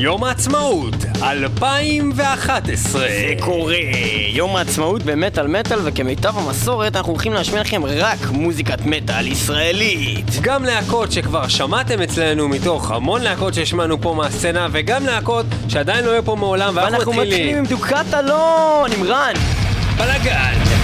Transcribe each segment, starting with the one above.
יום העצמאות, 2011. זה קורה. יום העצמאות במטאל מטאל, וכמיטב המסורת אנחנו הולכים להשמיע לכם רק מוזיקת מטאל ישראלית. גם להקות שכבר שמעתם אצלנו מתוך המון להקות שהשמענו פה מהסצנה, וגם להקות שעדיין לא היו פה מעולם, ואנחנו ואנחנו מתחילים מתחילים. עם דוקת אלון, עם רן. בלאגן.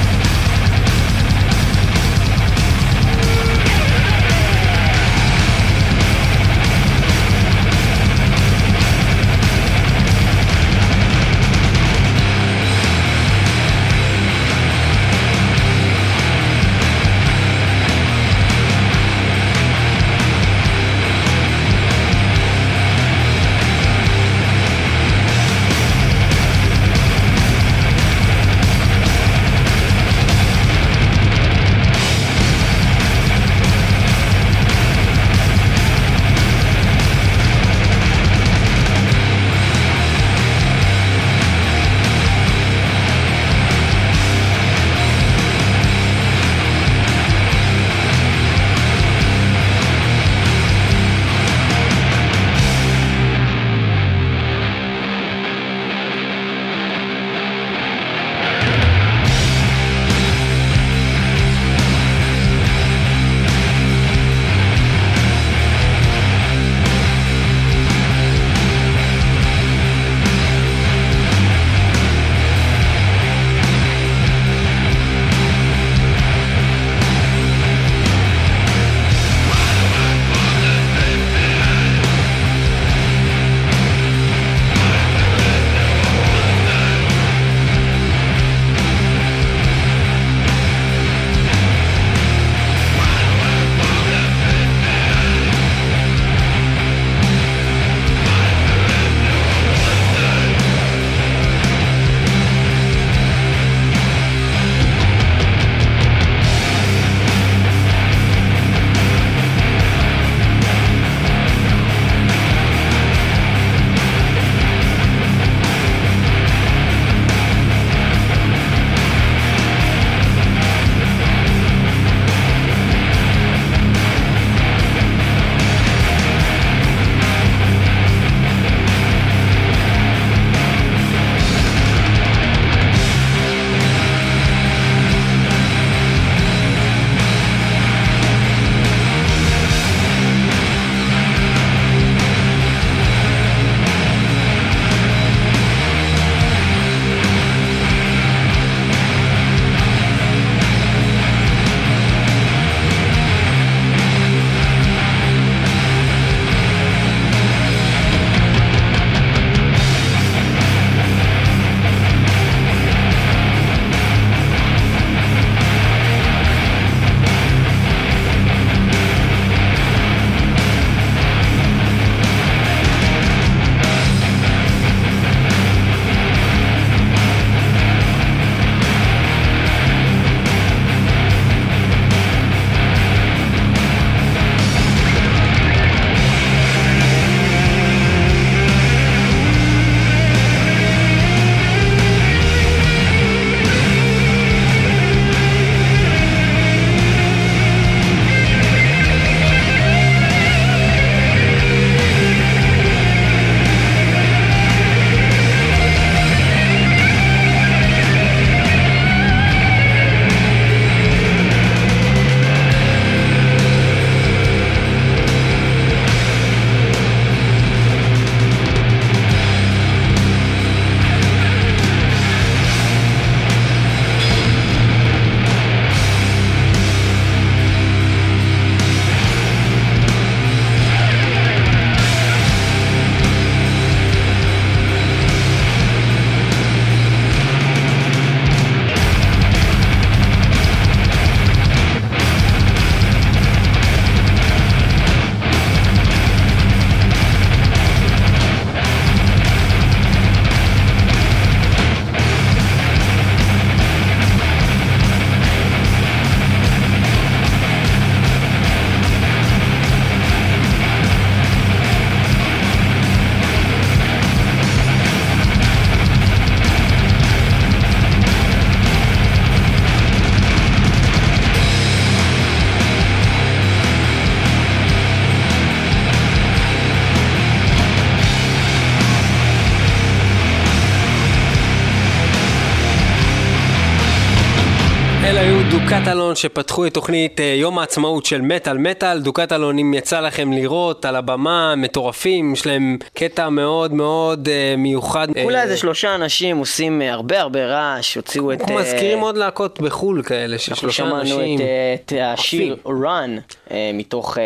דוקטלון שפתחו את תוכנית אה, יום העצמאות של מטאל מטאל. דוקטלון, אם יצא לכם לראות על הבמה, מטורפים, יש להם קטע מאוד מאוד אה, מיוחד. כולה אה, איזה שלושה אנשים עושים הרבה הרבה רעש, הוציאו את... אנחנו מזכירים עוד להקות בחו"ל כאלה, של אנחנו שלושה שמענו אנשים. את, אה, את השיר Run מתוך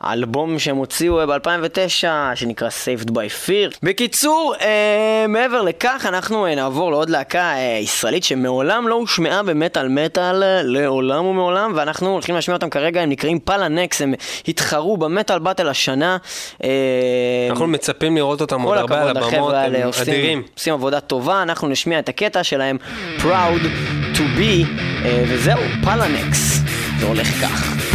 האלבום שהם הוציאו ב-2009 שנקרא Saved by Fear. בקיצור, מעבר לכך אנחנו נעבור לעוד להקה ישראלית שמעולם לא הושמעה במטאל מטאל, אה, לעולם ומעולם, ואנחנו הולכים להשמיע אותם כרגע, הם נקראים פלאנקס, הם התחרו במטאל באטל השנה. אה, אנחנו מצפים לראות אותם עוד הרבה על הבמות, הם עושים, אדירים. עושים עבודה טובה, אנחנו נשמיע את הקטע שלהם, Proud to be, אה, וזהו, פלאנקס. זה הולך כך.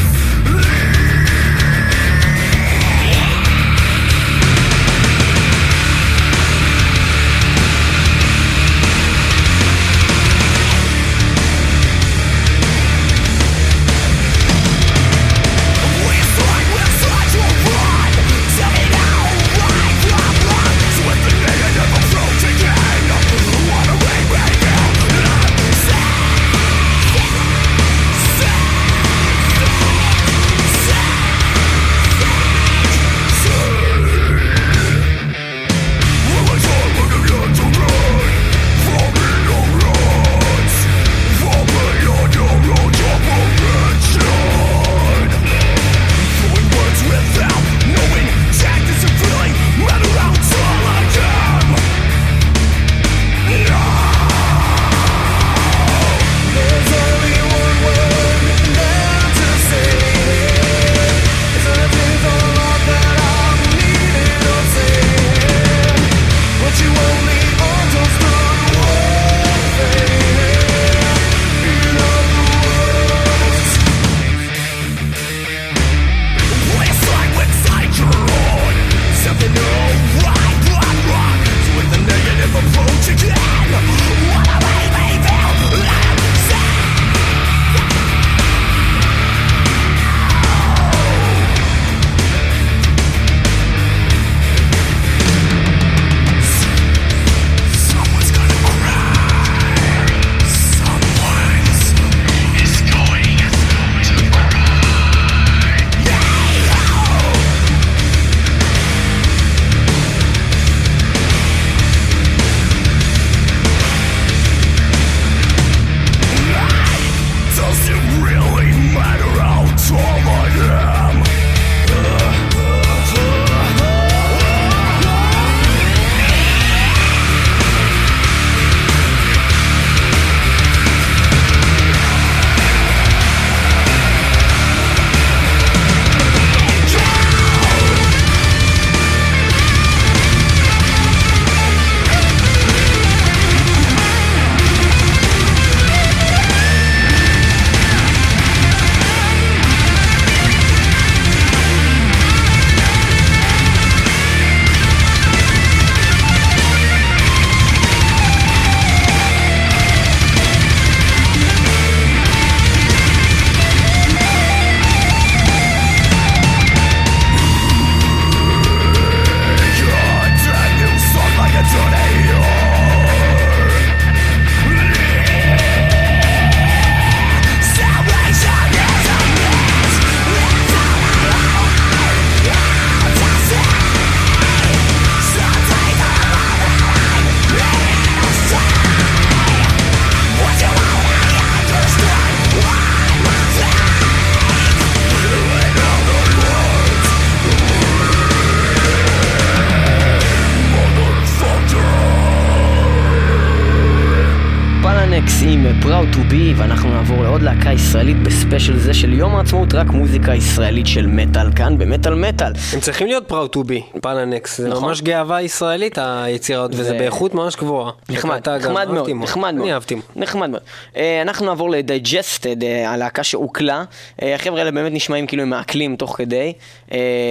To ואנחנו נעבור לעוד להקה ישראלית ב special זה של יום העצמאות, רק מוזיקה ישראלית של מטאל כאן במטאל מטאל. הם צריכים להיות proud to be, פלאנקס, זה נכון. ממש גאווה ישראלית היצירות, וזה זה- באיכות ממש גבוהה. נחמד, נחמד מאוד, נחמד מאוד. אני אהבתי. נחמד מאוד. אה, אנחנו נעבור ל-Digested, אה, הלהקה שהוקלה. אה, החבר'ה האלה באמת נשמעים כאילו הם מעכלים תוך כדי.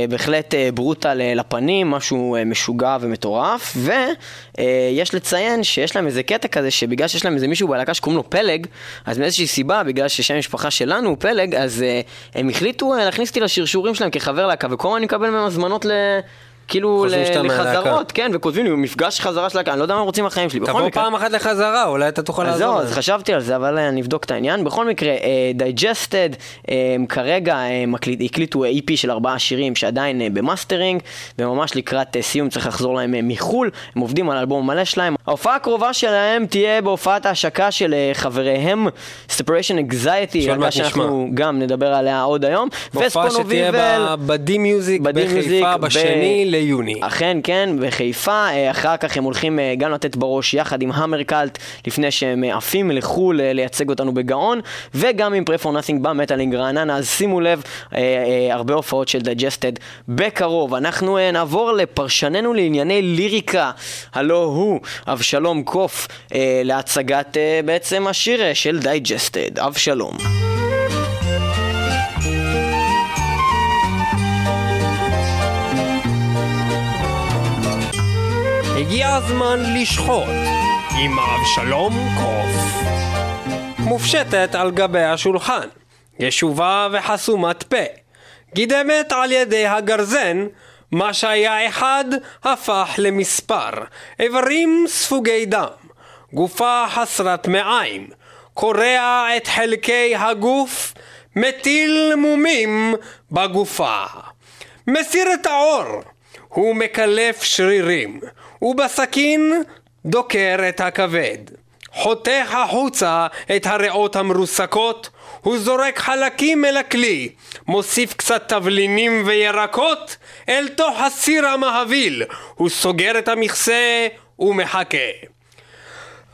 בהחלט brutal אה, לפנים, משהו משוגע ומטורף. ויש לציין שיש להם איזה קטע כזה, שבגלל שיש להם איזה מישהו בלהקה שקוראים לו פלג, אז מאיזושהי סיבה, בגלל ששם המשפחה שלנו הוא פלג, אז אה, הם החליטו אה, להכניס אותי לשרשורים שלהם כחבר להקה, וכל הזמן אני מקבל מהם הזמנות ל... כאילו. לחזרות, כן, וכותבים לי מפגש חזרה של אני לא יודע מה הם רוצים מהחיים שלי. תבוא פעם אחת לחזרה, אולי אתה תוכל לעזור. אז חשבתי על זה, אבל אה, אני אבדוק את העניין. בכל מקרה, אה, Digested, כרגע אה, מקליט- הקליטו EP של ארבעה שירים שעדיין אה, במאסטרינג, וממש לקראת אה, סיום צריך לחזור להם אה, מחו"ל, הם עובדים על אלבום מלא שלהם. ההופעה הקרובה שלהם תהיה בהופעת ההשקה של אה, חבריהם, Separation Anxiety, מעט שאנחנו גם נדבר עליה עוד היום. הופעה שתהיה ב D Music בחיפה בשני ליוני. אכן כן, בחיפה, אה, אחר כך הם הולכים אה, גם לתת בראש יחד עם Hammercult, לפני שהם אה, עפים לחו"ל לייצג אותנו בגאון, וגם עם Pray for Nothing במטאלינג רעננה, אז שימו לב, הרבה הופעות של Digested בקרוב. אנחנו נעבור לפרשננו לענייני ליריקה, הלא הוא אבשלום קוף, להצגת בעצם השיר של Digested, אבשלום. הגיע הזמן לשחוט עם אבשלום קוף. מופשטת על גבי השולחן, ישובה וחסומת פה. גידמת על ידי הגרזן, מה שהיה אחד הפך למספר. איברים ספוגי דם, גופה חסרת מעיים, קורע את חלקי הגוף, מטיל מומים בגופה. מסיר את העור, הוא מקלף שרירים, ובסכין דוקר את הכבד. חותך החוצה את הריאות המרוסקות, הוא זורק חלקים אל הכלי, מוסיף קצת תבלינים וירקות אל תוך הסיר המהביל, הוא סוגר את המכסה ומחכה.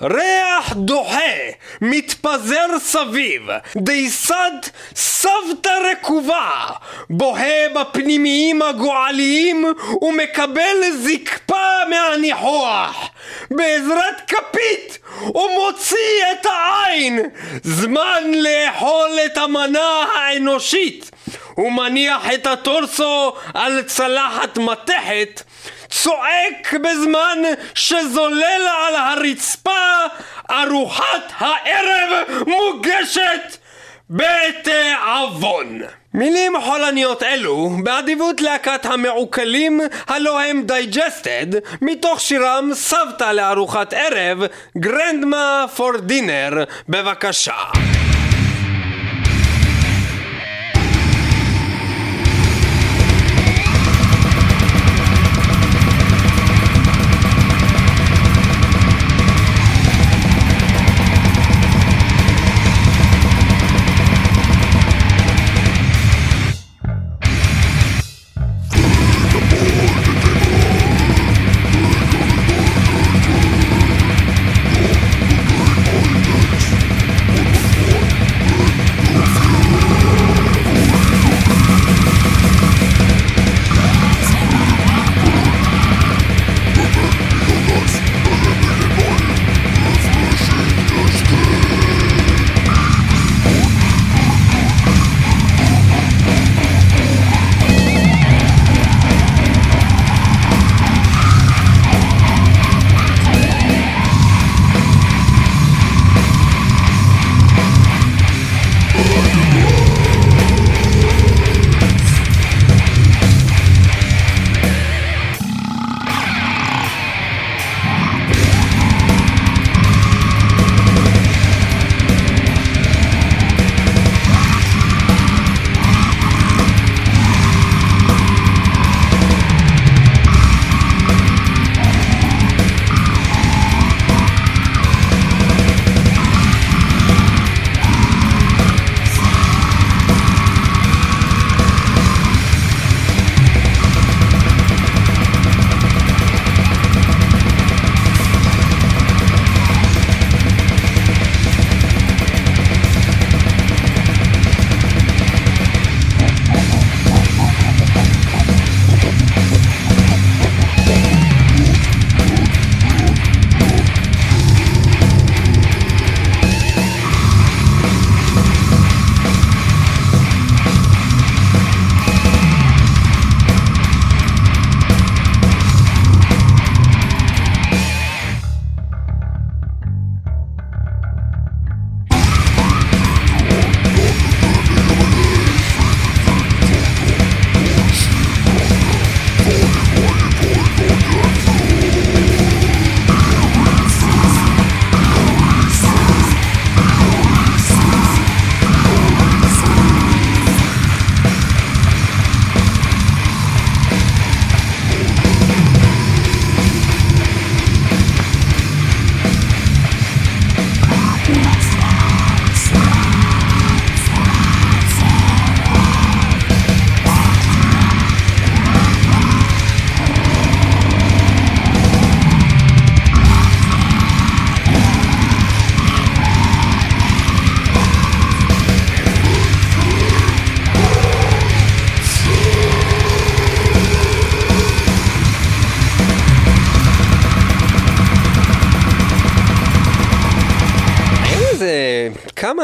ריח דוחה מתפזר סביב, דייסת סבתא רקובה, בוהה בפנימיים הגועליים ומקבל זקפה מהניחוח. בעזרת כפית הוא מוציא את העין, זמן לאכול את המנה האנושית. הוא מניח את הטורסו על צלחת מתכת, צועק בזמן שזולל על הרצפה, ארוחת הערב מוגשת בתיאבון. מילים חולניות אלו, באדיבות להקת המעוכלים, הלא הם Digested, מתוך שירם סבתא לארוחת ערב, Grandma for Dinner, בבקשה.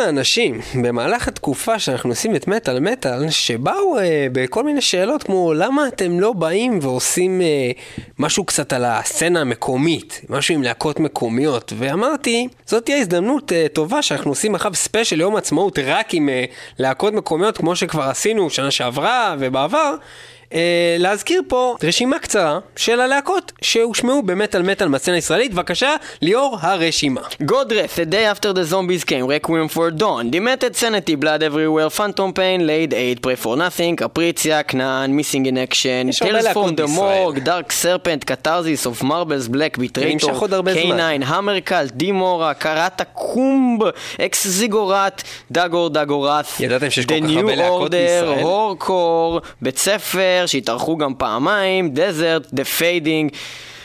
כמה אנשים במהלך התקופה שאנחנו עושים את מטאל מטאל, שבאו אה, בכל מיני שאלות כמו למה אתם לא באים ועושים אה, משהו קצת על הסצנה המקומית, משהו עם להקות מקומיות, ואמרתי, זאת תהיה הזדמנות אה, טובה שאנחנו עושים אחריו ספיישל יום עצמאות רק עם אה, להקות מקומיות כמו שכבר עשינו שנה שעברה ובעבר. אה, להזכיר פה רשימה קצרה של הלהקות שהושמעו במטאל מטאל מהסצנה הישראלית. בבקשה, ליאור הרשימה. Godreth, A Day After the Zombies Came, Requiem for Dawn, Demented Sanity, Blood Everywhere, Phantom Pain, Laid 8, Pray for Nothing, Capricia, כנען, Missing in Action, Tales from the. Morgue, Dark Serpent, Catharsis of Marbles, Black, זמן. K9, המרקל, דימורה, קראטה קומב, אקס זיגורת, דאגור דאגורת, ידעתם שיש כל כך הרבה להקות בישראל? הורקור, בית ספר, שהתארחו גם פעמיים, דזרט, דה פיידינג.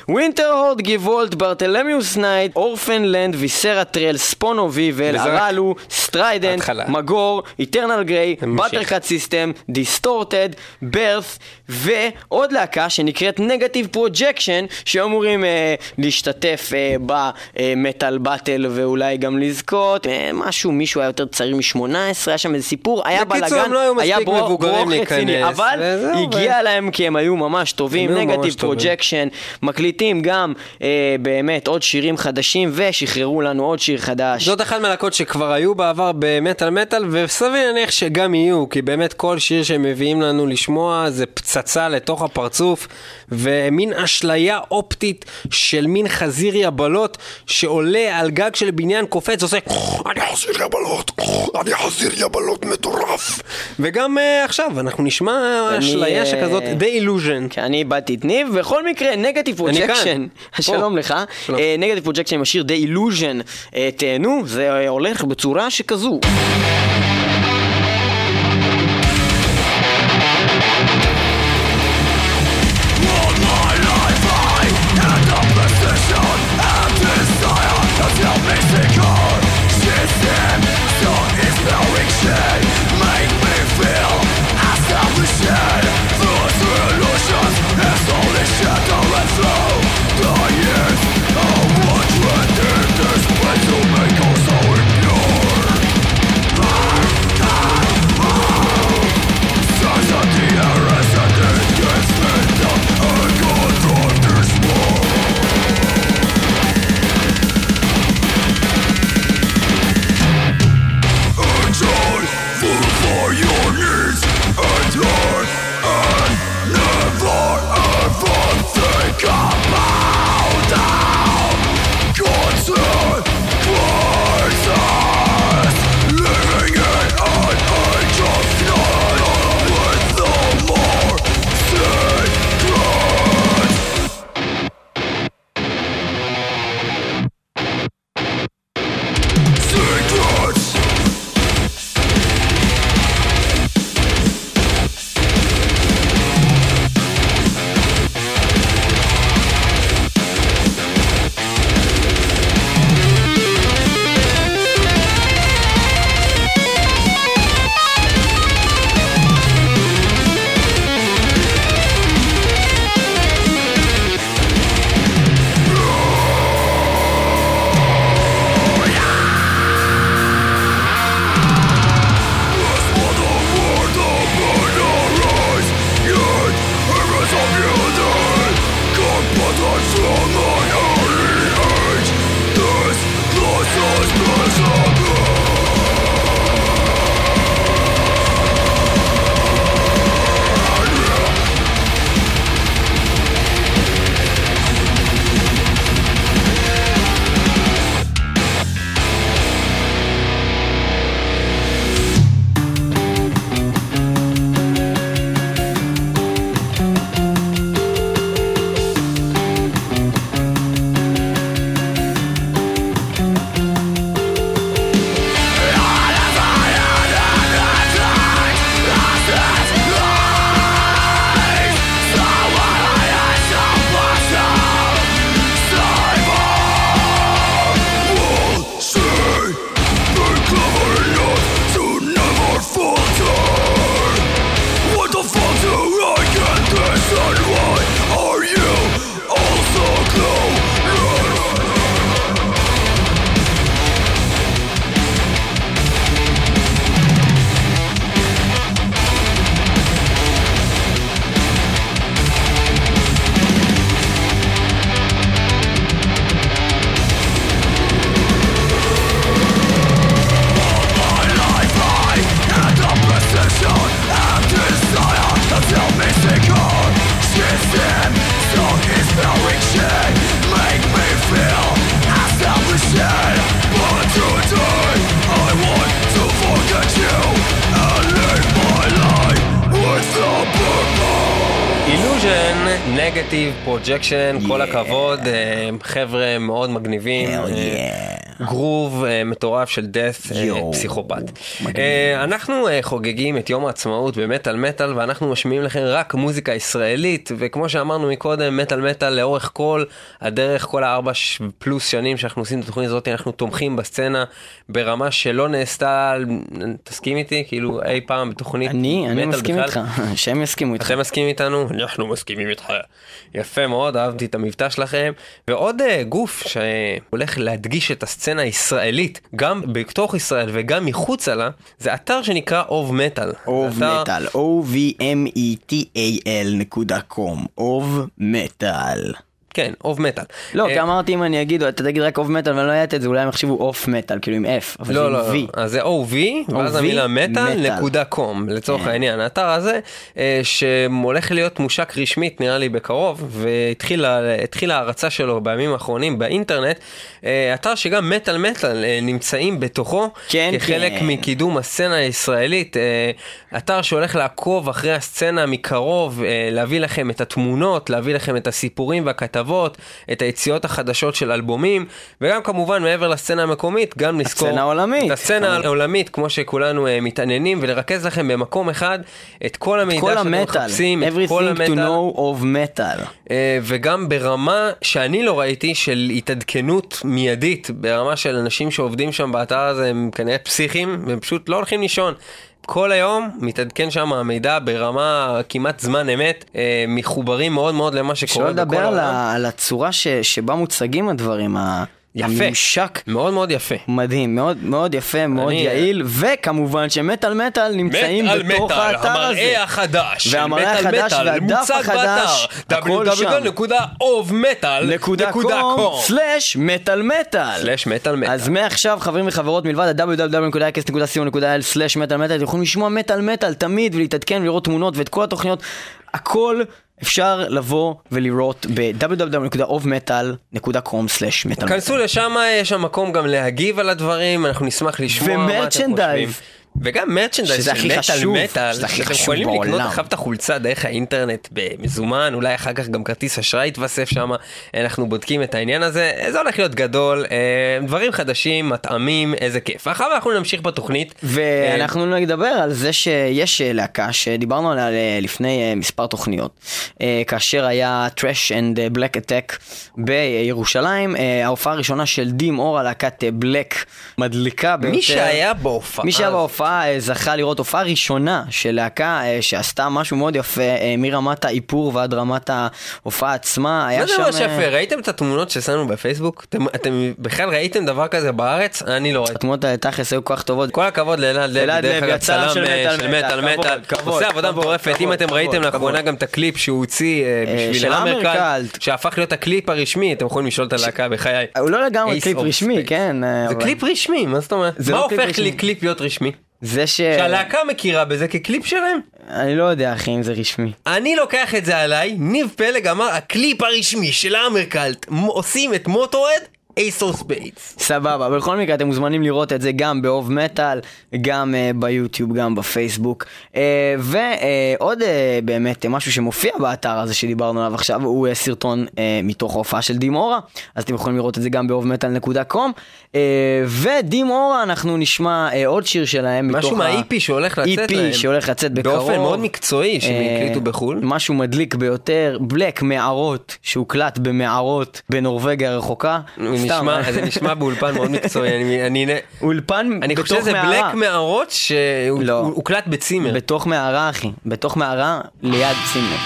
ווינטר הורד, גיבולט, ברטלמיוס נייט, אורפן לנד, ויסרה טרל, ספונו ויבל, ארלו, סטריידנט. מגור, איטרנל גריי, ממשיך. באטרקאט סיסטם, דיסטורטד, ברת' ועוד להקה שנקראת נגטיב פרוג'קשן שאמורים אה, להשתתף אה, במטאל באטל ואולי גם לזכות אה, משהו, מישהו היה יותר צעיר מ-18, היה שם איזה סיפור, היה בקיצור, בלאגן, הם לא היו היה מספיק מבוגרים רציני, להיכנס, אבל הגיע להם כי הם היו ממש טובים, Negative. Projection, מקליטים גם אה, באמת עוד שירים חדשים ושחררו לנו עוד שיר חדש. זאת אחת מהלהקות שכבר היו בעבר במטאל מטאל, וסביר להניח שגם יהיו, כי באמת כל שיר שהם מביאים לנו לשמוע זה פצצה לתוך הפרצוף, ומין אשליה אופטית של מין חזיר יבלות שעולה על גג של בניין קופץ, עושה... אני חזיר יבלות, אני חזיר יבלות מטורף. וגם uh, עכשיו אנחנו נשמע אני, אשליה אה, שכזאת, The Illusion. כי אני איבדתי את ניב, בכל מקרה, נגטיב אני כאן. Projection. שלום לך, שלום. Negative Projection עם השיר The Illusion, אה, תהנו, זה אה, הולך בצורה שכזו. Projection, כל. הכבוד, אה, חבר'ה מאוד מגניבים. של death אה, יואו, פסיכופת. אה, אנחנו אה, חוגגים את יום העצמאות במטאל מטאל ואנחנו משמיעים לכם רק מוזיקה ישראלית וכמו שאמרנו מקודם מטאל מטאל לאורך כל הדרך כל הארבע פלוס שנים שאנחנו עושים את התוכנית הזאת אנחנו תומכים בסצנה ברמה שלא נעשתה תסכים איתי כאילו אי פעם בתוכנית אני, אני מטאל מסכים בכלל. איתך, שהם יסכימו איתך. אתם מסכימים איתנו? אנחנו מסכימים איתך. יפה מאוד, אהבתי את המבטא שלכם. ועוד uh, גוף שהולך להדגיש את הסצנה הישראלית, גם בתוך ישראל וגם מחוצה לה, זה אתר שנקרא אוב מטאל. אוב מטאל, O-V-M-E-T-A-L נקודה קום, אוב מטאל. כן, אוב מטאל. לא, אה, כי אמרתי אם אני אגיד, אתה תגיד רק אוב מטאל ואני לא את זה, אולי הם יחשבו אוף מטאל, כאילו עם F, אבל זה לא, עם לא, V. לא, אז זה OV, ואז המילה מטאל. נקודה קום, לצורך כן. העניין. האתר הזה, אה, שהולך להיות מושק רשמית נראה לי בקרוב, והתחילה ההרצה שלו בימים האחרונים באינטרנט, אה, אתר שגם מטאל מטאל נמצאים בתוכו, כן, כחלק כן. מקידום הסצנה הישראלית, אתר שהולך לעקוב אחרי הסצנה מקרוב, להביא לכם את התמונות, להביא לכם את הסיפורים והכתבות, את היציאות החדשות של אלבומים, וגם כמובן מעבר לסצנה המקומית, גם לזכור... הסצנה העולמית. את הסצנה העולמית, כמו שכולנו אה, מתעניינים, ולרכז לכם במקום אחד את כל המידע כל שאתם המטאל, מחפשים, את כל everything to המטאל. know of metal. אה, וגם ברמה שאני לא ראיתי של התעדכנות מיידית, ברמה של אנשים שעובדים שם באתר הזה הם כנראה פסיכים, והם פשוט לא הולכים לישון. כל היום מתעדכן שם המידע ברמה כמעט זמן אמת, אה, מחוברים מאוד מאוד למה שקורה בכל לדבר על, העולם. ה- על הצורה ש, שבה מוצגים הדברים, ה- יפה. הממשק. מאוד מאוד יפה. מדהים, מאוד מאוד יפה, מאוד אני- יעיל, וכמובן שמטאל מטאל נמצאים מטאל בתוך מטאל, האתר הזה. המראה החדש והמראה מטאל החדש מטאל והדף החדש, הכל שם. סלאש מטאל מטאל. מטאל מטאל. אז מעכשיו חברים וחברות מלבד ה-www.icast.co.il סלאש מטאל מטאל אתם יכולים לשמוע מטאל מטאל תמיד ולהתעדכן ולראות תמונות ואת כל התוכניות הכל אפשר לבוא ולראות ב-www.ovmetal.com סלאש מטאל כנסו לשם, יש שם מקום גם להגיב על הדברים, אנחנו נשמח לשמוע מה אתם. חושבים. וגם מרצ'נדייז של מטאל מטאל, שזה הכי שאתם חשוב יכולים לקנות. עכשיו את החולצה דרך האינטרנט במזומן, אולי אחר כך גם כרטיס אשראי יתווסף שם, אנחנו בודקים את העניין הזה, זה הולך להיות גדול, אה, דברים חדשים, מטעמים, איזה כיף. אחר כך אנחנו נמשיך בתוכנית. ואנחנו נדבר על זה שיש אה, להקה שדיברנו עליה אה, לפני מספר תוכניות. כאשר היה Trash and Black Attack בירושלים, ההופעה הראשונה של דים אור, הלהקת בלק, מדליקה ביותר. מי שהיה בהופעה, מי שהיה בהופעה אה, זכה לראות הופעה ראשונה של להקה אה, שעשתה משהו מאוד יפה אה, מרמת האיפור ועד רמת ההופעה עצמה. היה מה זה שם... ממש יפה? ראיתם את התמונות ששמנו בפייסבוק? אתם- אתם בכלל ראיתם דבר כזה בארץ? אני לא ראיתי. התמונות האלה תכלס היו כל כך טובות. כל הכבוד לאלעד לוי, דרך אגב, צלם של מטאל מטאל, עושה עבודה מטורפת, אם אתם ראיתם לאחרונה. גם את הקליפ שהוא הוציא בשביל Hammercult. שהפך להיות הקליפ הרשמי, אתם יכולים לשאול את הלהקה בחיי. הוא לא לגמרי קליפ רשמי. כן. זה קליפ רשמי, מה זאת אומרת? מה לא קליפ הופך לי רשמי. קליפ להיות רשמי? זה ש... שהלהקה מכירה בזה כקליפ שלהם? אני לא יודע אחי אם זה רשמי. אני לוקח את זה עליי, ניב פלג אמר, הקליפ הרשמי של Hammercult, מ- עושים את Motörhead, Ace of Spades. סבבה, בכל מקרה אתם מוזמנים לראות את זה גם באוב מטאל, גם uh, ביוטיוב, גם בפייסבוק. Uh, ועוד uh, באמת משהו שמופיע באתר הזה שדיברנו עליו עכשיו, הוא uh, סרטון uh, מתוך ההופעה של דימורה, אז אתם יכולים לראות את זה גם באובמטאל.קום. Uh, ודימורה אנחנו נשמע uh, עוד שיר שלהם מתוך משהו מה-EP שהולך לצאת להם. EP שהולך לצאת בקרוב. באופן מאוד מקצועי שהם הקליטו בחו"ל. משהו מדליק ביותר, בלק מערות, שהוקלט במערות בנורבגיה הרחוקה. נשמע, זה נשמע באולפן מאוד מקצועי, אני, אני, אולפן אני חושב בתוך שזה מערה. בלק מערות לא. שהוקלט בצימר. בתוך מערה אחי, בתוך מערה ליד צימר.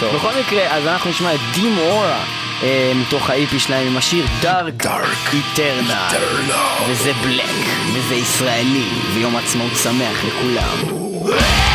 טוב. בכל מקרה, אז אנחנו נשמע את דים אורה אה, מתוך ה-EP שלהם עם השיר דארק איטרנל. וזה בלק, וזה ישראלי, ויום עצמאות שמח לכולם.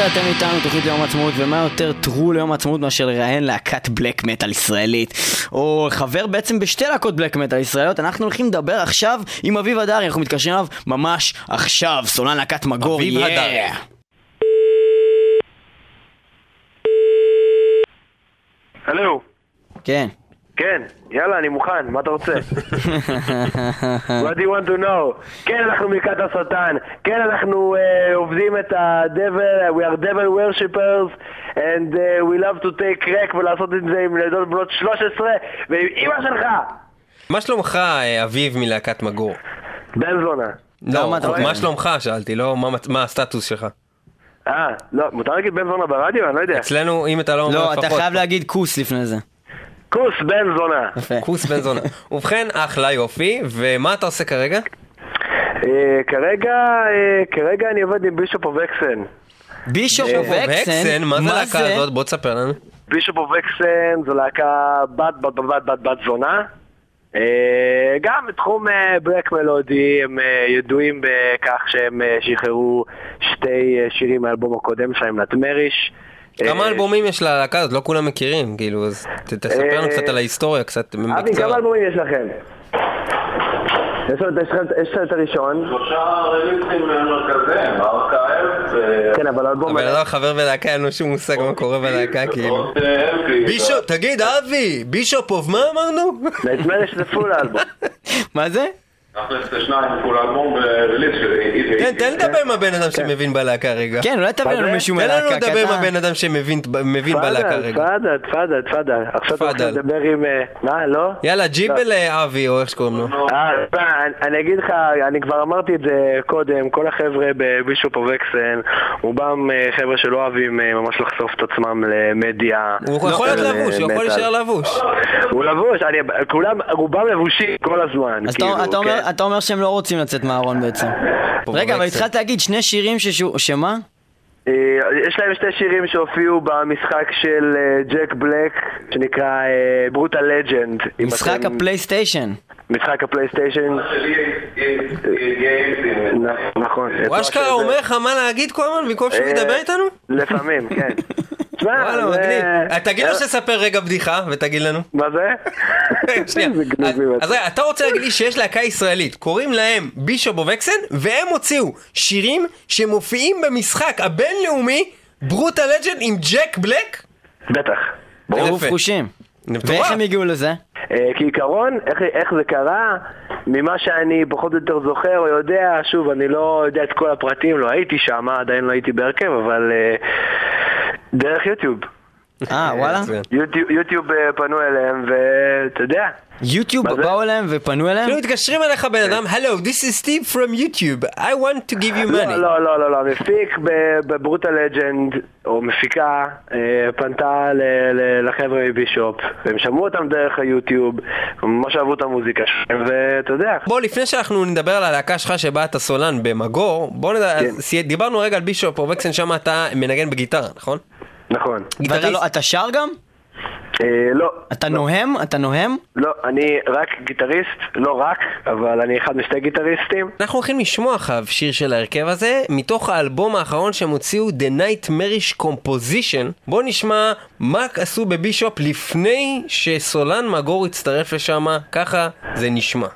מטאל אתם איתנו, תוכנית ליום העצמאות, ומה יותר טרו ליום העצמאות מאשר לראיין להקת בלק מטאל ישראלית, או חבר בעצם בשתי להקות בלק מטאל ישראליות, אנחנו הולכים לדבר עכשיו עם אביב הדרי, אנחנו מתקשרים אליו ממש עכשיו, סולן להקת מגור, אביב. הדרי. הלו, כן. כן, יאללה, אני מוכן, מה אתה רוצה? What do you want to know? כן, אנחנו מלכת השטן, כן, אנחנו uh, עובדים את ה-devil, we are devil worshippers, and uh, we love to take crack ולעשות את זה עם ילדות בנות 13 ועם אמא שלך! מה שלומך, אה, אביב מלהקת מגור? בן זונה. לא, מה אומר? מה שלומך שאלתי, לא מה- מה הסטטוס שלך. אה, לא, מותר להגיד בן זונה ברדיו? אני לא יודע. אצלנו, אם אתה לא אומר לא, לפחות... אתה חייב להגיד כוס לפני זה. כוס בן זונה. יפה. כוס בן זונה. ובכן, אחלה יופי, ומה אתה עושה כרגע? אה, כרגע, אה, כרגע אני עובד עם Bishop of Hexen. Bishop of Hexen, מה זה הלהקה הזאת? בוא תספר לנו. Bishop of Hexen זו להקה בת בת בת בת בת זונה. אה, גם בתחום אה, black מלודי הם אה, ידועים בכך שהם אה, שחררו שתי אה, שירים מהאלבום הקודם שלהם, Nightmarish. כמה אה, אלבומים יש ללהקה הזאת? לא כולם מכירים, כאילו, אז תספר לנו אה, קצת על ההיסטוריה, קצת אבי, כמה בקצרה. אלבומים יש לכם? יש לכם- את הראשון, שלושה רליסים מרכזיים, ארכייב, כן, אבל האלבום... הבן אדם חבר בלהקה, אין לו שום מושג מה קורה בלהקה, כאילו. בישופ, תגיד, אבי, בישופ אוף מה אמרנו? נטמריש זה פול האלבום. מה זה? תן, תן לדבר עם הבן אדם שמבין בלהקה רגע. כן, אולי תביא לנו? מישהו תן לנו לדבר עם הבן אדם שמבין מבין בלהקה רגע. תפאדל, תפאדל, תפאדל. עכשיו אתה. רוצה לדבר עם... אה, מה, לא? יאללה, ג'יבל אה, אבי, או איך שקוראים לו. אה, תשמע, אני- אני אגיד לך, אני כבר אמרתי את זה קודם, כל החבר'ה בבישופ אובקסן, רובם אה, חבר'ה שלא אוהבים אה, ממש לחשוף את עצמם למדיה. הוא יכול להיות של, אה, לבוש, הוא יכול. להישאר לבוש. הוא לבוש, אני, כולם, רובם לבושים כל הזמן, אז כאילו, אתה- אתה אומר-. אתה אומר שהם לא רוצים לצאת מהארון בעצם. רגע, אבל. התחלת להגיד שני שירים ששו- שמה? אה, יש להם שתי שירים שהופיעו במשחק של אה, Jack Black, שנקרא Brutal Legend. משחק הפלייסטיישן. משחק הפלייסטיישן. נכון. הוא אשכרה אומר לך מה להגיד כל הזמן במקום שהוא אה, ידבר איתנו? לפעמים, כן. תשמע, וואלה, מגניב. אה, תגיד לו שתספר רגע בדיחה ותגיד לנו. מה זה? שנייה. גנובים אז- רגע, אתה רוצה להגיד לי שיש להקה ישראלית, קוראים להם Bishop of Hexen, והם הוציאו שירים שמופיעים במשחק הבינלאומי ברוטה לג'נד עם ג'ק בלק? בטח. יפה. חושים. ואיך הם הגיעו לזה? אה, כעיקרון, איך, איך זה קרה, ממה שאני פחות או יותר זוכר או יודע, שוב, אני לא יודע את כל הפרטים, לא הייתי שם, עדיין לא הייתי בהרכב, אבל אה, דרך יוטיוב. אה, וואלה? מצוין. יוטיוב, יוטיוב אה, פנו אליהם, ואתה יודע, יוטיוב? באו אליהם ופנו אליהם? כאילו מתקשרים אליך בן אדם, Hello, this is Steve from YouTube, I want to give you לא, money. לא, לא, לא, לא, מפיק ב- ב Brutal Legend, או מפיקה, אה, פנתה ל- ל- לחבר'ה מ Bishop, והם שמעו אותם דרך היוטיוב, ממש אהבו את המוזיקה שלהם, ואתה יודע, בוא, לפני שאנחנו נדבר על הלהקה שלך שבה אתה סולן במגור, בוא נדע, כן. דיברנו רגע על Bishop of Hexen, שם אתה מנגן בגיטרה, נכון? נכון. ואתה. לא- אתה שר גם? אה, לא, אתה נוהם? אתה נוהם? לא, אני רק גיטריסט, לא רק, אבל אני אחד משתי גיטריסטים. אנחנו הולכים לשמוע עכשיו שיר של ההרכב הזה, מתוך האלבום האחרון שהם הוציאו, The Nightmarish Composition. בואו נשמע מה עשו בבישופ לפני שסולן מגור הצטרף לשם, ככה זה נשמע.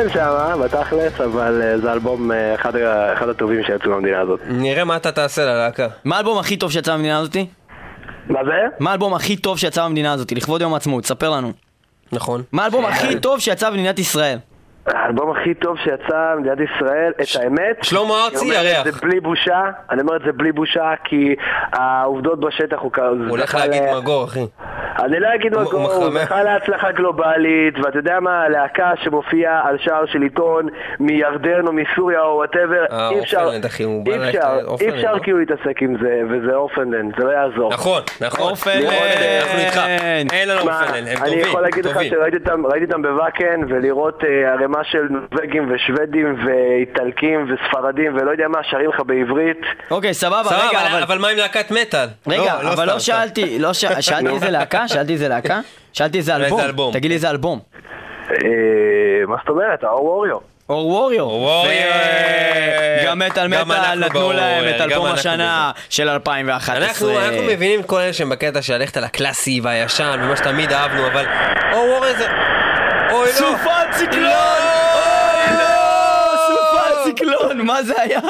לא מנגן שם, בתכלס, אבל אה, זה אלבום אה, אחד אחד הטובים שיצאו מהמדינה הזאת. נראה מה אתה תעשה ללהקה. מה האלבום הכי טוב שיצא במדינה הזאתי? מה זה? מה האלבום הכי טוב שיצא במדינה הזאתי? לכבוד יום העצמאות, ספר לנו. נכון. מה האלבום הכי טוב שיצא במדינת ישראל? האלבום הכי טוב שיצא במדינת ישראל, את האמת, שלמה ארצי, אני אומר ירח. את זה בלי בושה, אני אומר את זה בלי בושה, כי העובדות בשטח הוא כזה... הוא הולך להגיד מגור, אחי. אני לא אגיד הוא- מגור, הוא. זכה להצלחה גלובלית, ואתה יודע מה, להקה שמופיעה על שער של עיתון מירדן או מסוריה או whatever, אה, אי אפשר, אי אפשר, אי אפשר לא? כאילו להתעסק עם זה, וזה Orphaned Land, זה לא יעזור. נכון, נכון. אה, אנחנו איתך. אין לנו מה, Orphaned Land, הם אני טובים, יכול להגיד לך. שראיתי אותם, ב Wacken ולראות אה, ערימה של נורבגים ושוודים ואיטלקים וספרדים ולא יודע מה, שרים לך בעברית. אוקיי, סבבה, סבבה, רגע, אבל- אבל... אבל מה עם להקת מטאל? רגע, לא, אבל לא סתם, סתם. שאלתי, לא ש... שאלתי איזה להקה? שאלתי איזה להקה? שאלתי איזה אלבום. תגיד לי איזה אלבום. אה, מה זאת אומרת? האור ווריו. אור. ווריור. גם מטאל מטאל נתנו להם את אלבום השנה של 2011. אנחנו, אנחנו מבינים את כל אלה שהם בקטע של ללכת על הקלאסי והישן ומה שתמיד אהבנו, אבל... או ווריור זה... אוי לא! סופת ציקלון! לא! אוי לא! סופת ציקלון! מה זה היה?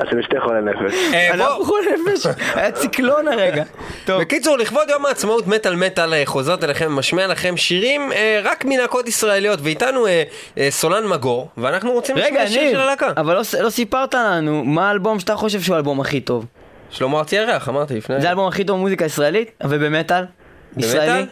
אתם שתי חולי נפש. אה, אנחנו בוא. חולי נפש. היה ציקלון הרגע. טוב. בקיצור, לכבוד יום העצמאות מטאל מטאל אה, חוזרת אליכם, משמיע לכם שירים אה, רק מלהקות ישראליות, ואיתנו אה, אה, סולן מגור, ואנחנו רוצים רגע, לשמוע שיר של הלהקה. אבל לא לא סיפרת לנו מה האלבום שאתה חושב שהוא האלבום הכי טוב. שלמה ארצי ירח, אמרתי לפני. זה האלבום הכי טוב במוזיקה ישראלית? ובמטאל? ישראלי?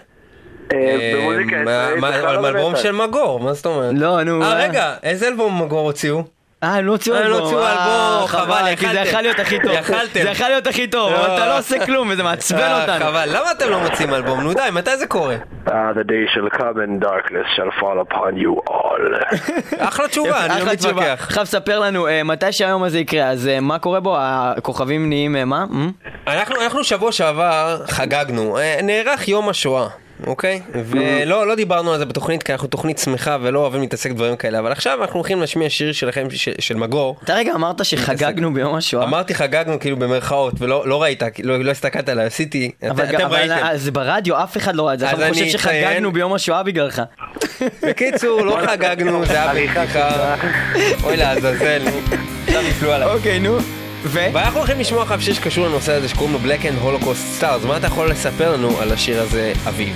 אה, אה, במוזיקה ישראלית על לא אלבום במטאל. של מגור, מה זאת אומרת? לא, נו. אה, אה. רגע, איזה אלבום מגור הוציאו? אה, הם לא הוציאו אה, הם לא אלבום. הוציאו אלבום, חבל, כי זה יכלתם. יכול להיות הכי טוב. יכלתם. זה יכול להיות הכי טוב, אבל אתה לא עושה כלום וזה מעצבן אותנו. חבל, למה אתם לא מוצאים אלבום? נו די, מתי זה קורה? Ah, the day shall come and darkness shall fall upon you all. אחלה תשובה, אני לא. מתווכח. עכשיו ספר לנו, מתי שהיום הזה יקרה, אז מה קורה בו? הכוכבים נהיים מה? אנחנו, שבוע שעבר חגגנו, נערך יום השואה, אוקיי? ולא לא דיברנו על זה בתוכנית, כי אנחנו תוכנית שמחה ולא אוהבים להתעסק בדברים כאלה, אבל עכשיו אנחנו הולכים להשמיע שיר שלכם, ש, של מגור. אתה רגע אמרת שחגגנו ביום השואה. אמרתי חגגנו כאילו במרכאות, ולא לא ראית, לא, לא הסתכלת עליי, עשיתי, אבל, אתם אבל ראיתם. אה, זה ברדיו, אף אחד לא ראה את זה, אז אתה חושב אני שחגגנו ביום השואה בגללך. בקיצור, לא חגגנו, זה היה בבדיחה. אוי לעזאזל. עכשיו יפלו עליי. אוקיי, נו. ו? ואנחנו הולכים לשמוע עכשיו שיר שקשור לנושא הזה שקוראים לו Black and Holocaust Stars, מה אתה יכול לספר לנו על השיר הזה, אביב?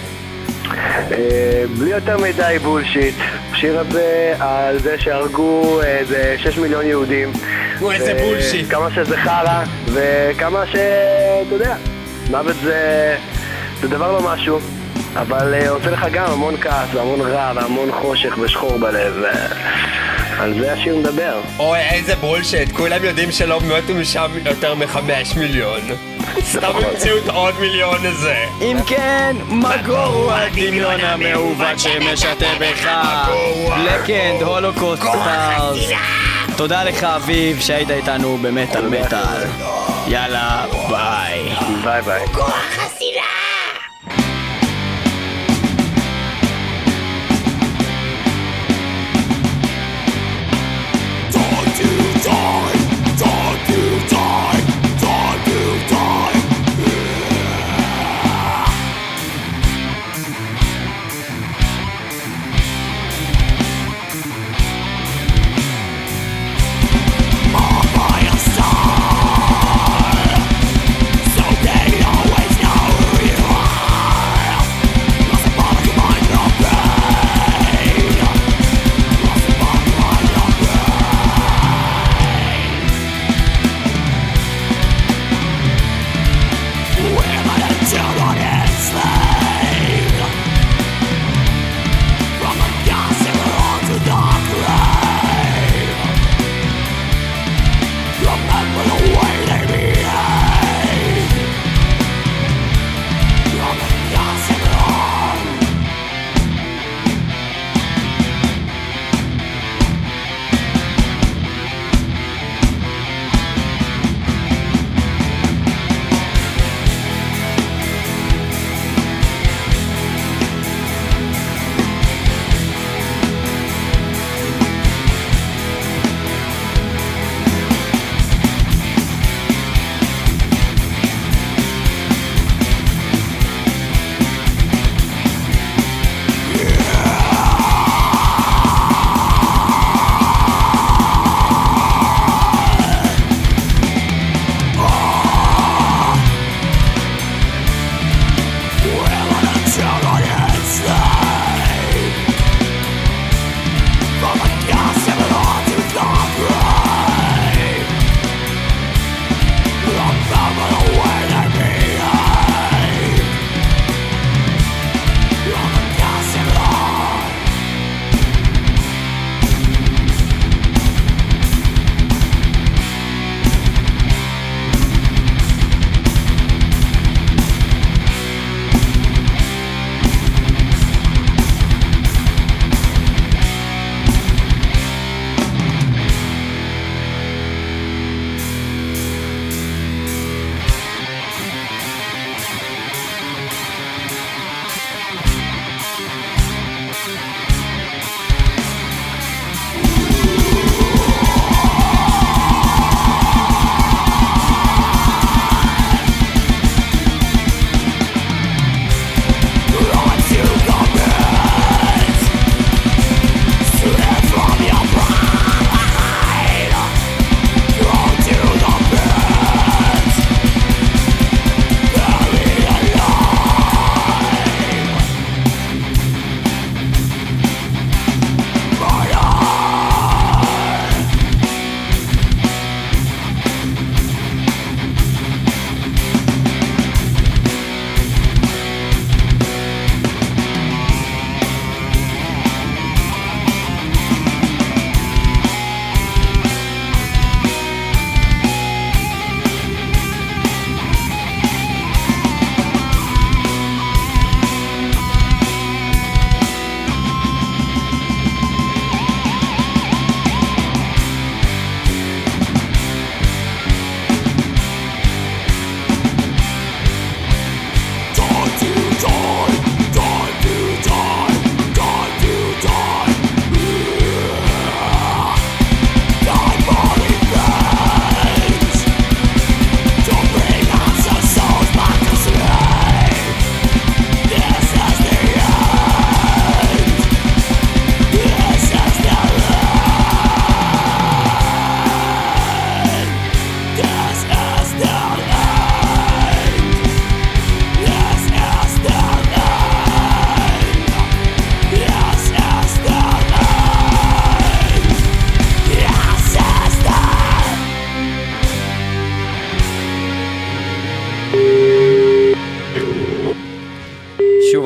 אה, בלי יותר מדי בולשיט, השיר הזה על זה שהרגו איזה 6 מיליון יהודים. נו, איזה בולשיט. כמה שזה חרא, וכמה ש... אתה יודע, מוות זה... זה דבר לא משהו. אבל אה, עושה לך גם המון כעס והמון רע והמון חושך ושחור בלב. ו- על זה השיר מדבר. אוי, איזה bullshit, כולם יודעים שלא מתו משם יותר מחמש מיליון. סתם המציאו את עוד מיליון הזה. אם כן, מגור הוא הדמיון המעוות שמשתה בך. לקנד, Holocaust Stars. תודה לך אביב שהיית איתנו במטאל מטאל. יאללה, ביי. ביי ביי.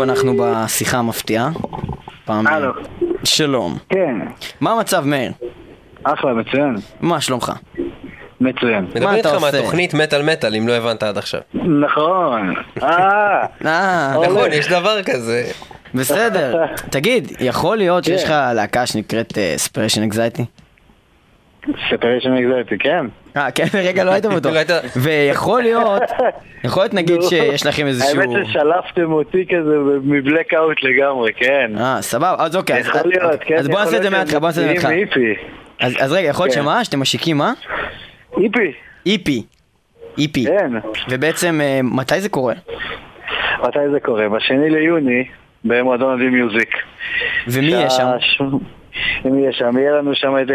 אנחנו בשיחה המפתיעה. פעם... הלו. שלום. כן, מה המצב, מאיר? אחלה, מצוין. מה שלומך? מצוין. מדבר אתה איתך עושה? מהתוכנית מטאל מטאל, אם לא הבנת עד עכשיו. נכון. אה, אה. נכון, יש דבר כזה. בסדר. תגיד, יכול להיות שיש כן. לך להקה שנקראת Separation Anxiety? Separation Anxiety, כן. אה, כן, רגע, לא היית בטוח. לא היית- ויכול להיות, יכול להיות נגיד. שיש לכם איזשהו... האמת ששלפתם אותי כזה מ blackout לגמרי, כן. אה, סבבה, אז אוקיי, יכול להיות, כן. אז בוא נעשה את זה מההתחלה, בוא נעשה את זה מההתחלה. EP. אז אז רגע, יכול להיות כן. שמה? שאתם משיקים מה? EP, EP. איפי. כן. ובעצם, אה, מתי זה קורה? מתי זה קורה? בשני ליוני, במועדון ה DMusic. ומי יהיה שם? מי יהיה שם? יהיה לנו שם את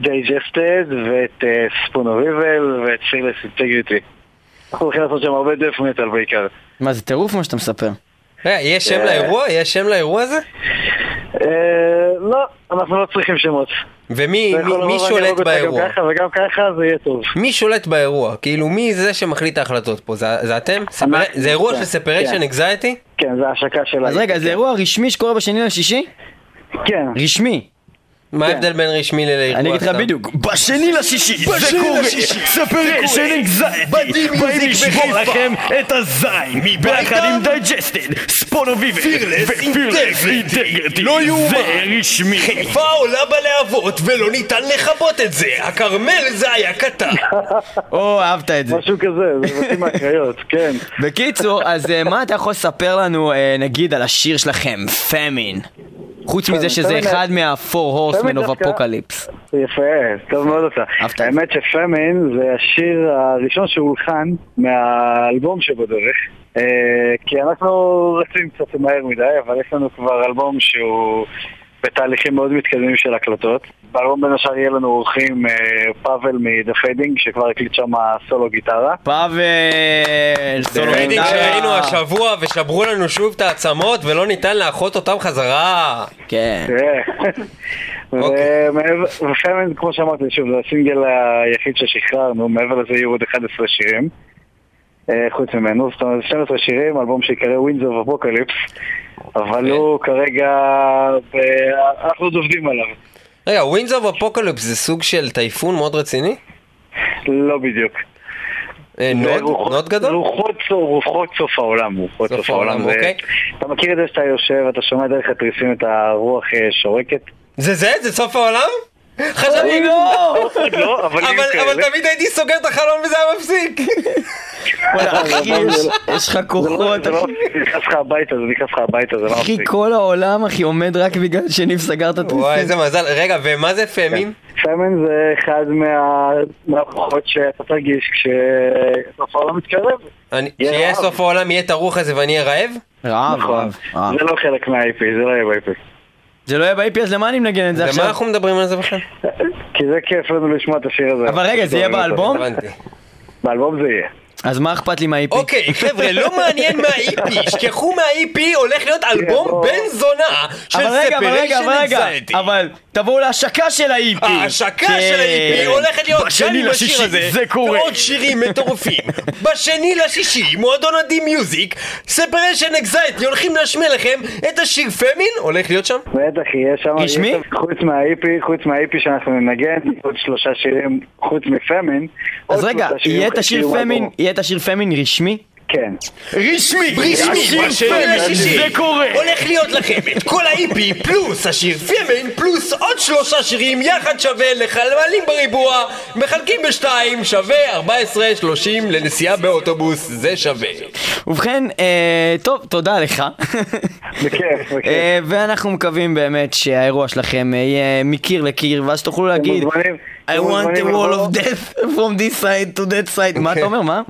Digested ואת Spawn of Evil ואת Fearless Integrity. אנחנו הולכים לעשות שם הרבה death metal בעיקר. מה, זה טירוף מה שאתה מספר? רגע, יש שם אה. לאירוע? יש שם לאירוע הזה? אה, לא, אנחנו לא צריכים שמות. ומי מי- שולט באירוע? גם ככה וגם ככה זה יהיה טוב. מי שולט באירוע? כאילו, מי זה שמחליט את ההחלטות פה? זה זה אתם? זה אירוע כן, של Separation כן. Anxiety? כן, זה השקה של... אז רגע, זה אירוע רשמי שקורה בשני לשישי? כן. רשמי. מה כן. ההבדל בין רשמי לאירוע? אני אגיד לך סתם? בדיוק, בשני לשישי זה קורה, Separation Anxiety, באים לשבור לכם את הזין, ביחד עם Digested, Spawn of Evil ו Fearless Integrity, לא יאומן. זה רשמי. חיפה עולה בלהבות ולא ניתן לכבות את זה. הכרמל זה היה קטן. או, אהבת את זה. משהו כזה, זה מתאים מהקריות, כן. בקיצור, אז אה, מה אתה יכול לספר לנו, אה, נגיד, על השיר שלכם, Famine? חוץ מזה שזה פמין, אחד מה-Four Horsemen דווקא- Apocalypse. יפה, טוב מאוד זה. האמת שפמין זה השיר הראשון שהולחן מהאלבום שבדרך. אה, כי אנחנו רצים קצת מהר מדי, אבל יש לנו כבר אלבום שהוא בתהליכים מאוד מתקדמים של הקלטות. באלבום בין השאר יהיה לנו אורחים אה, פאבל מ-The Fading, שכבר הקליט שם סולו גיטרה. פאבל, סולו גיטרה. שראינו השבוע ושברו לנו שוב את העצמות ולא ניתן לאחות אותם חזרה. כן. ומעבר- ו Famine, כמו שאמרתי, שוב, זה הסינגל היחיד ששחררנו, מעבר לזה יהיו עוד 11 שירים. אה, חוץ ממנו, זאת אומרת 12 שירים, אלבום שיקרא of Apocalypse, אבל הוא כרגע, אנחנו עוד עובדים עליו, רגע, of Apocalypse זה סוג של טייפון מאוד רציני? לא בדיוק. אה, נוד? נוד גדול? רוחות סוף- רוחות סוף העולם, רוחות סוף סוף העולם. אוקיי. אתה מכיר את זה שאתה יושב, אתה שומע דרך התריסים את הרוח אה, שורקת? זה זה? זה סוף העולם? חשבתי לא! לא, אבל. תמיד הייתי סוגר את החלום וזה היה מפסיק. אחי, יש- לך זה לא- כוחות, זה לא אחי. זה נכנס לך הביתה, זה נכנס לך הביתה, זה לא אחי. כל העולם, אחי, עומד רק בגלל שניב סגר את וואי התריסים. איזה מזל. רגע, ומה זה פמין? פמן זה אחד מה- מהכוחות שאתה תרגיש כשסוף העולם מתקרב. אני- יהיה כשיהיה רעב. סוף העולם יהיה את הרוח הזה ואני אהיה רעב? רעב, נכון. רעב, רעב. זה לא חלק מה-IP, זה לא יהיה ב-IP. זה לא יהיה ב-IP, אז למה אני מנגן את זה עכשיו? אנחנו מדברים על זה בכלל? כי זה כיף לנו לשמוע את השיר הזה. אבל רגע, זה יהיה באלבום? באלבום זה יהיה. אז מה אכפת לי מה-IP? אוקיי, חבר'ה, לא מעניין מה-EP, שכחו מה-EP, הולך להיות אלבום בוא. בן זונה של ספריישן אנזייטי. אבל תבואו להשקה של ה-EP. ההשקה כן. של ה-EP הולכת להיות בשני גם עם השיר הזה, זה קורה. ועוד שירים מטורפים. בשני לשישי, מועדון ה DMusic, Separation Anxiety הולכים להשמיע לכם את השיר Famine, הולך להיות שם? בטח, יהיה שם... רשמי? יהיה שם- חוץ מה-EP, חוץ מה-EP שאנחנו ננגן, עוד שלושה שירים, חוץ מ Famine. אז רגע, יהיה את השיר Famine. יהיה את השיר Famine רשמי? כן. רשמי! רשמי, לשישי, זה קורה! הולך להיות לכם את כל ה-EP פלוס השיר Famine פלוס עוד שלושה שירים יחד שווה לחלמלים בריבוע, מחלקים בשתיים, שווה 14.30 לנסיעה באוטובוס, זה שווה. ובכן, אה, טוב, תודה לך. בכיף, בכיף. אה, ואנחנו מקווים באמת שהאירוע שלכם אה, יהיה מקיר לקיר, ואז תוכלו להגיד I want a מוזמנים wall of death from this side to that side. מה אתה אומר? מה?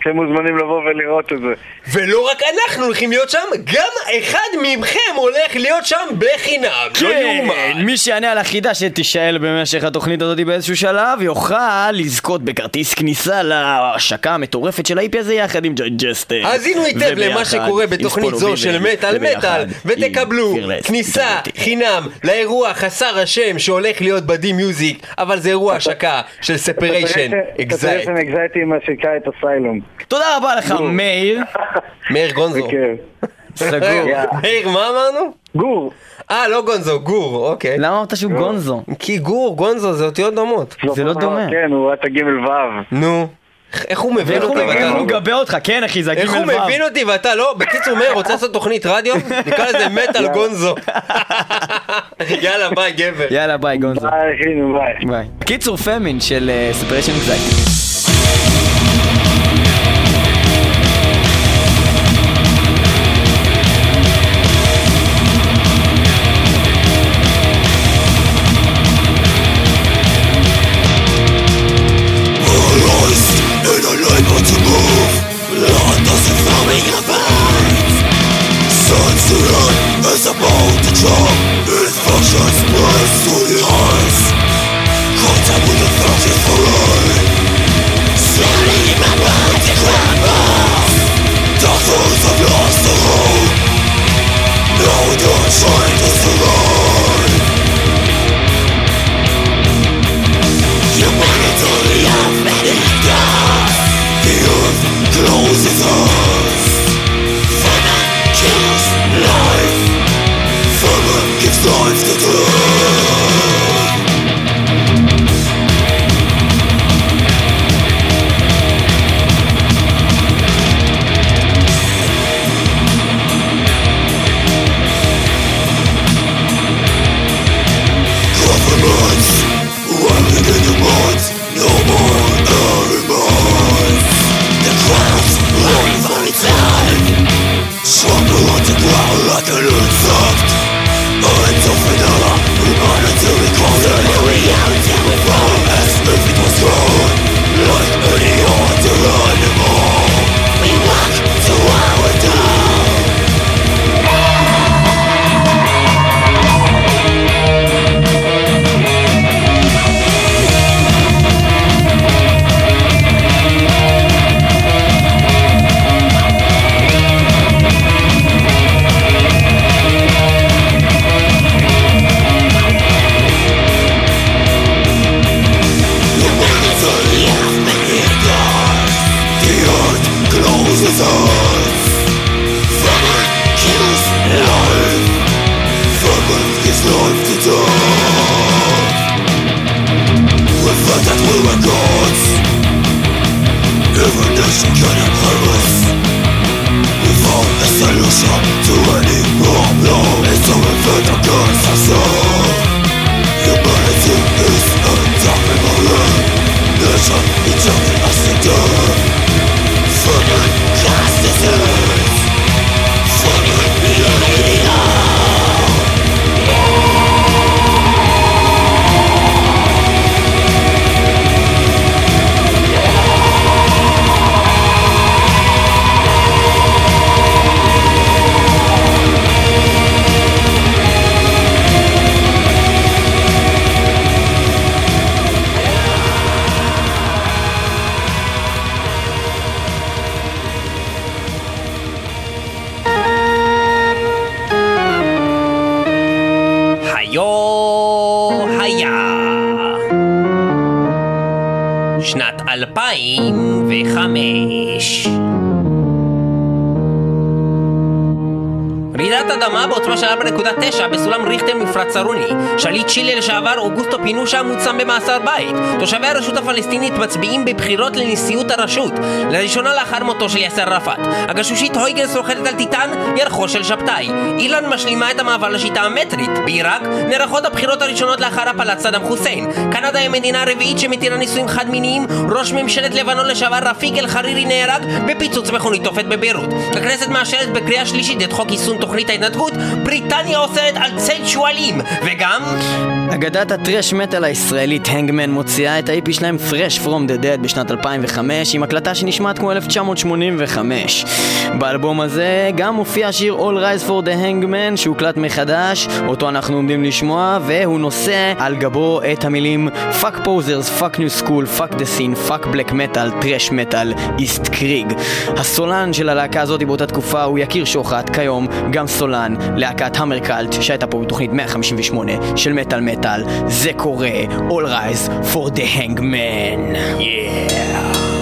אתם מוזמנים לבוא ולראות את זה. ולא רק אנחנו הולכים להיות שם, גם אחד מכם הולך להיות שם בחינם, לא כן, יאומן. מי שיענה על החידה שתישאל במשך התוכנית הזאת באיזשהו שלב יוכל לזכות בכרטיס כניסה להשקה המטורפת של ה-EP הזה יחד עם Digested. האזינו היטב למה שקורה בתוכנית זו של מטאל מטאל ותקבלו כניסה חינם לאירוע חסר השם שהולך להיות ב DMusic אבל זה אירוע השקה של Separation Anxiety Separation Anxiety מה שנקרא את Asylum. תודה רבה לך מאיר. מאיר גונזו. סגור. מאיר מה אמרנו? גור. אה לא גונזו, גור, אוקיי למה אמרת שהוא גונזו? כי גור, גונזו זה אותיות דומות זה לא דומה. כן, הוא רק ג' ו'. נו איך- איך הוא מבין הוא אותי ואתה הוא לא? מגבה אותך? כן אחי, זה איך הגימל הוא ו'. מבין אותי ואתה לא? בקיצור מאיר רוצה לעשות תוכנית רדיו? נקרא לזה מטאל גונזו יאללה ביי גבר יאללה ביי גונזו. ביי, אחי, ביי. ביי. קיצור Famine של Separation Anxiety. רעידת אדמה בעוצמה של 4.9 בסולם ריכטר מפרץ סרוני. שליט צ'ילה לשעבר אוגוסטו פינושה מוצם במאסר בית. תושבי הרשות הפלסטינית מצביעים בבחירות לנשיאות הרשות. לראשונה לאחר מותו של יאסר ערפאת. הגשושית הויגנס רוכדת על טיטן, ירחו של שבתאי. איראן משלימה את המעבר לשיטה המטרית. בעיראק נערכות הבחירות הראשונות לאחר הפלת סדאם חוסיין. קנדה היא המדינה הרביעית שמתירה נישואים חד מיניים. ראש ממשלת לבנון לשעבר רפיק אל חרירי נהרג בפיצוץ מכונית תופת בביירות. הכנסת מאשרת בקריאה שלישית את חוק יישום תוכנית ההתנתקות. בריטניה אוסרת על ציד שועלים. וגם... אגדת הטרש מטאל הישראלית הנגמן מוציאה את ה-IP שלהם Fresh From The Dead בשנת 2005 עם הקלטה שנשמעת כמו 1985. באלבום הזה גם מופיע השיר All Rise For The Hangman שהוקלט מחדש, אותו אנחנו עומדים לשמוע, והוא נושא על גבו את המילים Fuck Posers, Fuck New School, Fuck The Scene, Fuck Black Metal, Trash Metal, East קריג. הסולן של הלהקה הזאת באותה תקופה הוא יקיר שוחט, כיום גם סולן להקת המרקלט שהייתה פה בתוכנית 158 של מטאל מטאל. זה קורה, All Rise For The Hangman. Yeah.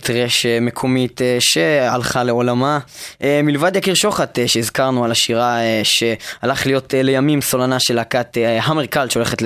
טרש מקומית אה, שהלכה לעולמה. אה, מלבד יקיר שוחט אה, שהזכרנו על השירה שהלך להיות לימים סולנה של להקת אה, המרקלט שהולכת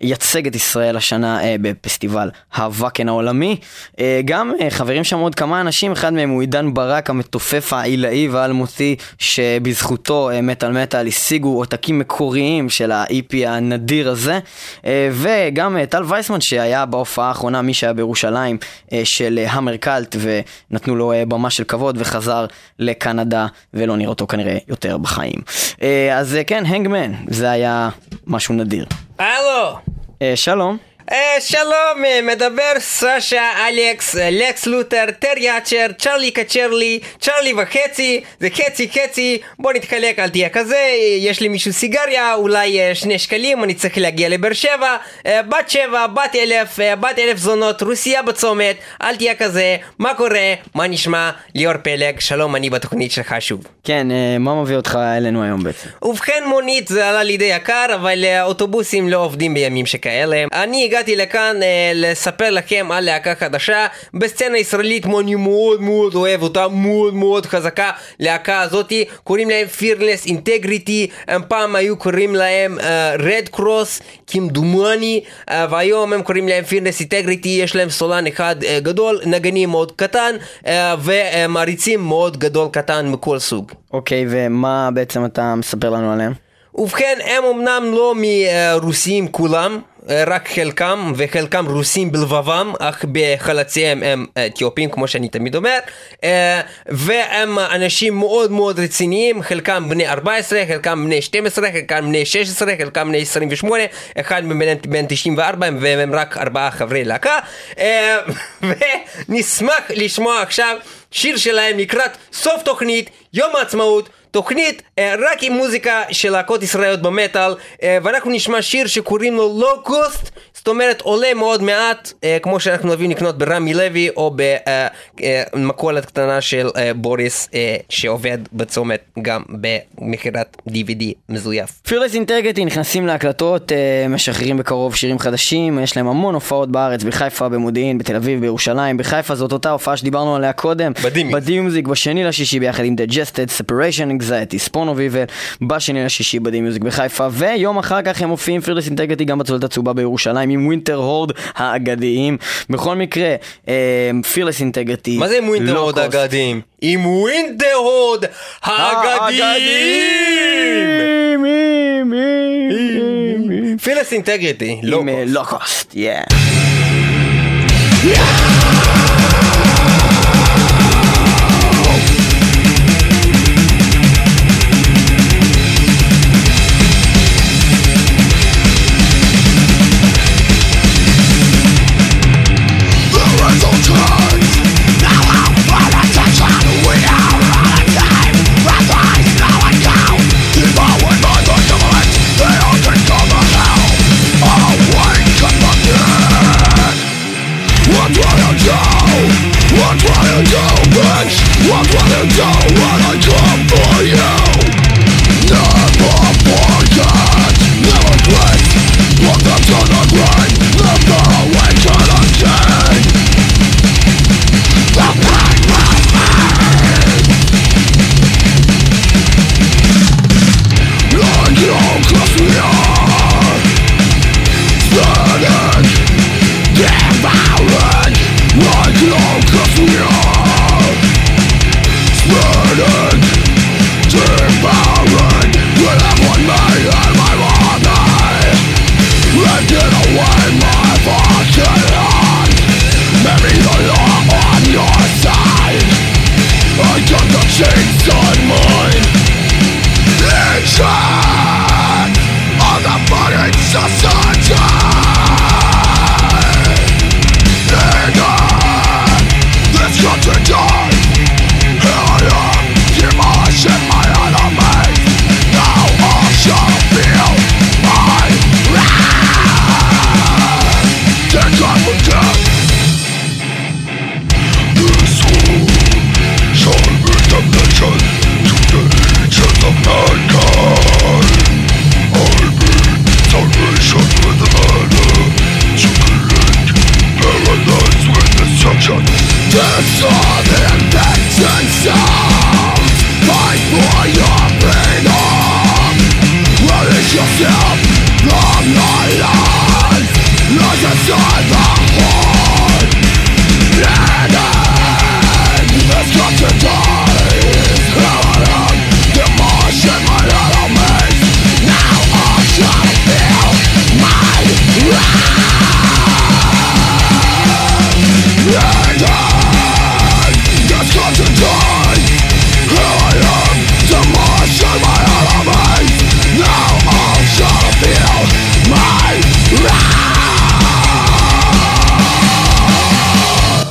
לייצג את ישראל השנה אה, בפסטיבל הוואקן העולמי. אה, גם אה, חברים שם עוד כמה אנשים, אחד מהם הוא עידן ברק המתופף העילאי והאלמותי שבזכותו אה, מטאל מטאל השיגו עותקים מקוריים של ה-EP הנדיר הזה. אה, וגם אה, טל וייסמן שהיה בהופעה האחרונה, מי שהיה בירושלים, אה, של אה, המרקלט ונתנו לו אה, במה של כבוד וחזר לקנדה ולא נראה אותו כנראה יותר בחיים. אה, אז אה, כן, הנגמן, זה היה משהו נדיר. הלו! אה, שלום. אה, שלום, אה, מדבר סשה, אלכס, לקס לותר, טריאצ'ר, צ'רלי קצ'רלי, צ'רלי וחצי, זה חצי חצי, בוא נתחלק, אל תהיה כזה, אה, יש לי מישהו סיגריה, אולי שני שקלים, אני צריך להגיע לבאר שבע, בת שבע, בת אלף, בת אלף זונות, רוסיה בצומת, אל תהיה כזה, מה קורה, מה נשמע, ליאור פלג, שלום, אני בתוכנית שלך שוב. כן, מה מביא אותך אלינו היום בעצם? ובכן מונית זה עלה לי די יקר, אבל אוטובוסים לא עובדים בימים שכאלה. אני הגעתי לכאן אה, לספר לכם על להקה חדשה בסצנה ישראלית כמו אני מאוד מאוד אוהב אותה, מאוד מאוד חזקה. להקה הזאתי קוראים להם Fearless Integrity, הם פעם היו קוראים להם Red Cross, כמדומני, והיום הם קוראים להם Fearless Integrity, יש להם סולן אחד אה, גדול, נגנים מאוד קטן, אה, ומעריצים מאוד גדול קטן מכל סוג. אוקיי, ומה בעצם אתה מספר לנו עליהם? ובכן, הם אמנם לא מרוסים כולם, אה, רק חלקם, וחלקם רוסים בלבבם, אך בחלציהם הם אתיופים, כמו שאני תמיד אומר, אה, והם אנשים מאוד מאוד רציניים, חלקם בני 14, חלקם בני 12, חלקם בני 16, חלקם בני 28, אחד בן 94, והם רק ארבעה חברי להקה, אה, ונשמח לשמוע עכשיו שיר שלהם לקראת סוף תוכנית, יום העצמאות, תוכנית אה, רק עם מוזיקה של להקות ישראליות במטאל, אה, ואנחנו נשמע שיר שקוראים לו לואו קוסט, זאת אומרת עולה מאוד מעט, אה, כמו שאנחנו אוהבים לקנות ברמי לוי או במכולת קטנה של אה, בוריס אה, שעובד בצומת גם במכירת DVD מזויף. Fearless Integrity נכנסים להקלטות, אה, משחררים בקרוב שירים חדשים, יש להם המון הופעות בארץ, בחיפה, במודיעין, בתל אביב, בירושלים. בחיפה זאת אותה הופעה שדיברנו עליה קודם. ב DMus. ב DMusic, בשני לשישי ביחד עם Digested, Separation Anxiety, Spawn of Evil, בשני לשישי ב DMusic בחיפה, ויום אחר כך הם מופיעים Fearless Integrity גם בצוללת הצהובה בירושלים עם Winterhorde האגדיים. בכל מקרה, Fearless Integrity, מה זה עם Winterhorde האגדיים? עם Winterhorde האגדיים! פילס אינטגריטי, לא עם לוקוסט, יא. What Yeah.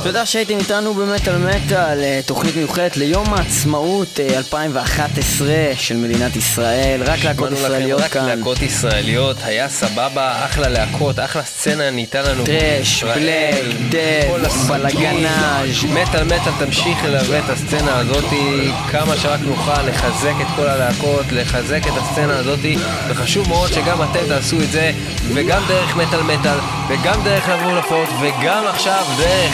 תודה שהייתם איתנו במטאל מטאל, אה, תוכנית מיוחדת ליום העצמאות אה, 2011 של מדינת ישראל, רק להקות ישראליות רק כאן. להקות ישראליות, היה סבבה, אחלה להקות, אחלה סצנה ניתן לנו. טרש, בלק, כל הסוגים. בלגנאז'. מטאל מטאל תמשיך ללווה את הסצנה הזאתי כמה שרק נוכל, לחזק את כל הלהקות, לחזק את הסצנה הזאתי, וחשוב מאוד שגם אתם תעשו את זה, וגם דרך מטאל מטאל, וגם דרך לבוא לפות, וגם עכשיו דרך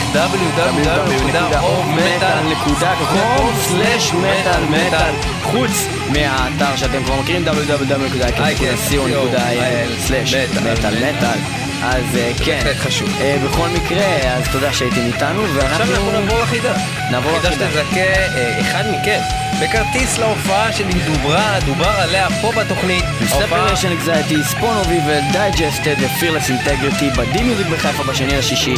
www.metal.com/מטאל חוץ מהאתר שאתם כבר מכירים www.co.il/מטאל אז אה, כן, חשוב. אה, בכל מקרה, אז תודה שהייתם איתנו עכשיו אנחנו ואנחנו נעבור לחידה. נעבור חידה לחידה. שתזכה אה, אחד מכם בכרטיס להופעה שדוברה, דובר עליה פה בתוכנית. ההופעה- ספריישן אקזייטי, ספון אוף איבל, דייג'סטד ופירלס אינטגריטי בדי מיוזיק בחיפה בשני לשישי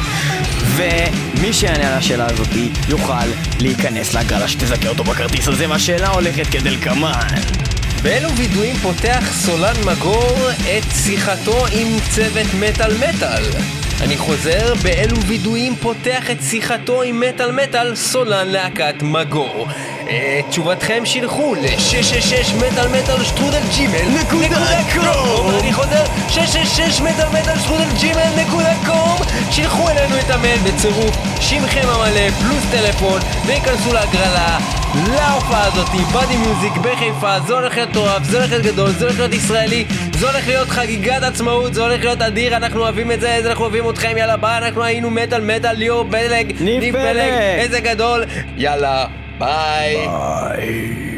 ומי שיענה על השאלה הזאת יוכל להיכנס להגרלה שתזכה אותו בכרטיס הזה והשאלה הולכת כדלקמן באילו וידויים פותח סולן מגור את שיחתו עם צוות מטאל מטאל? אני חוזר, באילו וידויים פותח את שיחתו עם מטאל מטאל סולן להקת מגור? אה, תשובתכם שילחו ל-666 מטאל מטאל שטרודל ג'ימל נקודה קום. אני חוזר 666 מטאל מטאל שטרודל Gmail נקודה com. שילחו אלינו את המייל בצירוף שמכם המלא פלוס טלפון ויכנסו להגרלה. להופעה הזאתי, באדי מיוזיק בחיפה, זה הולך להיות מטורף, זה הולך להיות גדול, זה הולך להיות ישראלי, זה הולך להיות חגיגת עצמאות, זה הולך להיות אדיר, אנחנו אוהבים את זה, אנחנו אוהבים אתכם, יאללה ביי, אנחנו היינו מטאל מטאל, ליאור פלג, ניב פלג. איזה גדול, יאללה, ביי. ביי